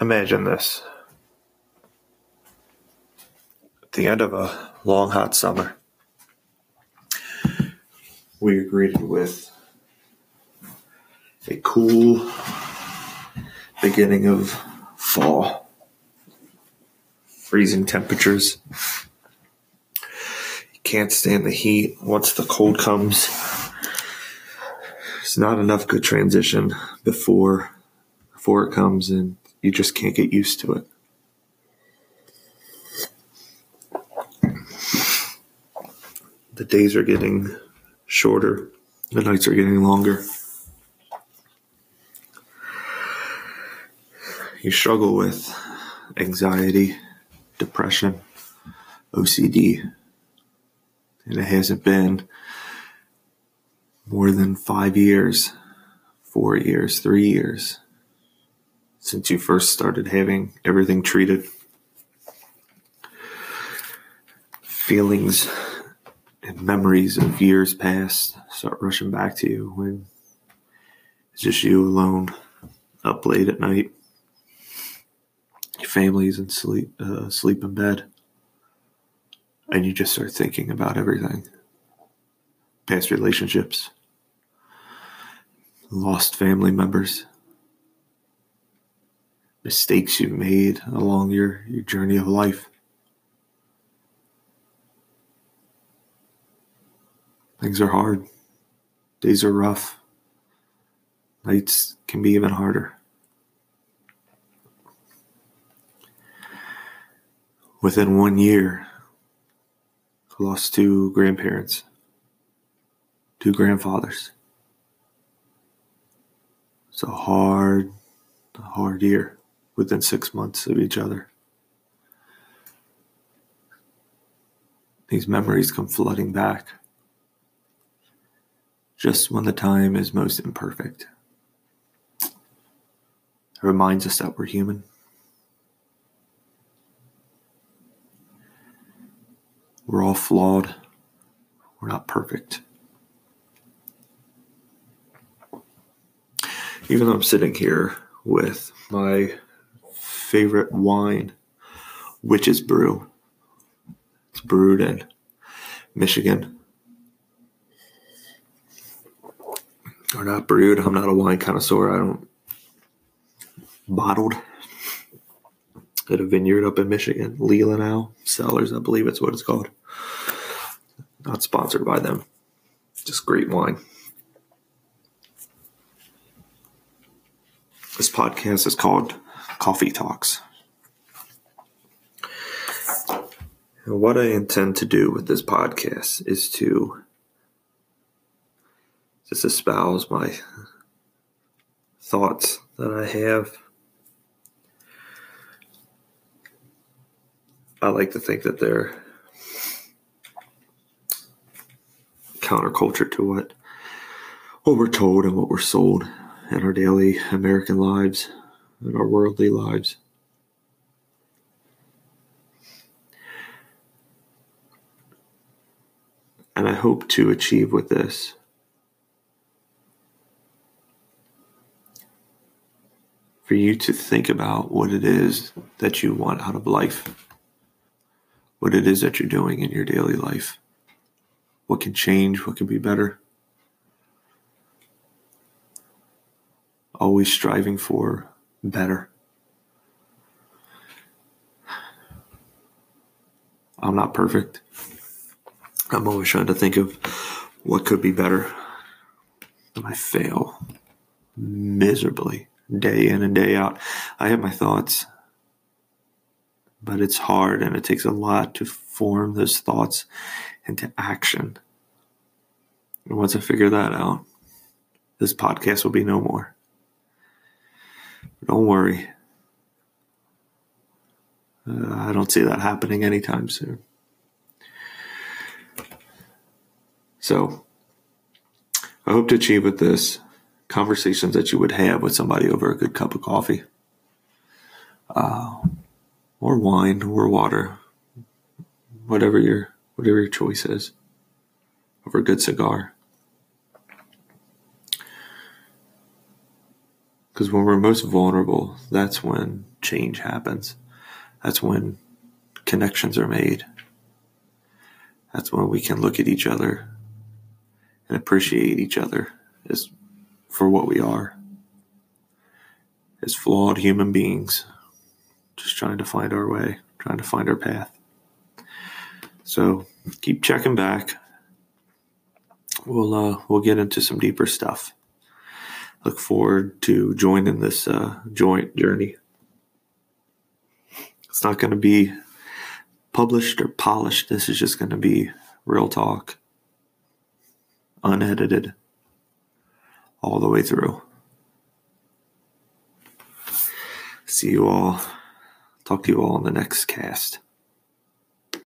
Imagine this: at the end of a long, hot summer, we are greeted with a cool beginning of fall, freezing temperatures. You can't stand the heat. Once the cold comes, there's not enough good transition before before it comes and you just can't get used to it. The days are getting shorter, the nights are getting longer. You struggle with anxiety, depression, OCD, and it hasn't been more than five years, four years, three years since you first started having everything treated. Feelings and memories of years past start rushing back to you when it's just you alone up late at night. Your family's in sleep, uh, sleep in bed, and you just start thinking about everything past relationships, lost family members mistakes you've made along your, your journey of life. Things are hard. Days are rough. Nights can be even harder. Within one year, I lost two grandparents, two grandfathers. It's a hard, hard year within six months of each other. These memories come flooding back just when the time is most imperfect. It reminds us that we're human. We're all flawed. We're not perfect. Even though I'm sitting here with my favorite wine, Witch's Brew. It's brewed in Michigan. Or not brewed. I'm not a wine connoisseur. I don't bottled at a vineyard up in Michigan, Leelanau Cellars, I believe it's what it's called. Not sponsored by them. Just great wine. This podcast is called Coffee Talks. And what I intend to do with this podcast is to just espouse my thoughts that I have. I like to think that they're counterculture to what what we're told and what we're sold in our daily American lives in our worldly lives. And I hope to achieve with this for you to think about what it is that you want out of life, what it is that you're doing in your daily life, what can change, what can be better. Always striving for better. I'm not perfect. I'm always trying to think of what could be better. And I fail miserably day in and day out. I have my thoughts, but it's hard and it takes a lot to form those thoughts into action. And once I figure that out, this podcast will be no more. Don't worry. Uh, I don't see that happening anytime soon. So, I hope to achieve with this conversations that you would have with somebody over a good cup of coffee, uh, or wine, or water, whatever your whatever your choice is, over a good cigar. Because when we're most vulnerable, that's when change happens. That's when connections are made. That's when we can look at each other and appreciate each other as for what we are as flawed human beings, just trying to find our way, trying to find our path. So keep checking back. We'll uh, we'll get into some deeper stuff. Look forward to joining this uh, joint journey. It's not going to be published or polished. This is just going to be real talk, unedited, all the way through. See you all. Talk to you all in the next cast.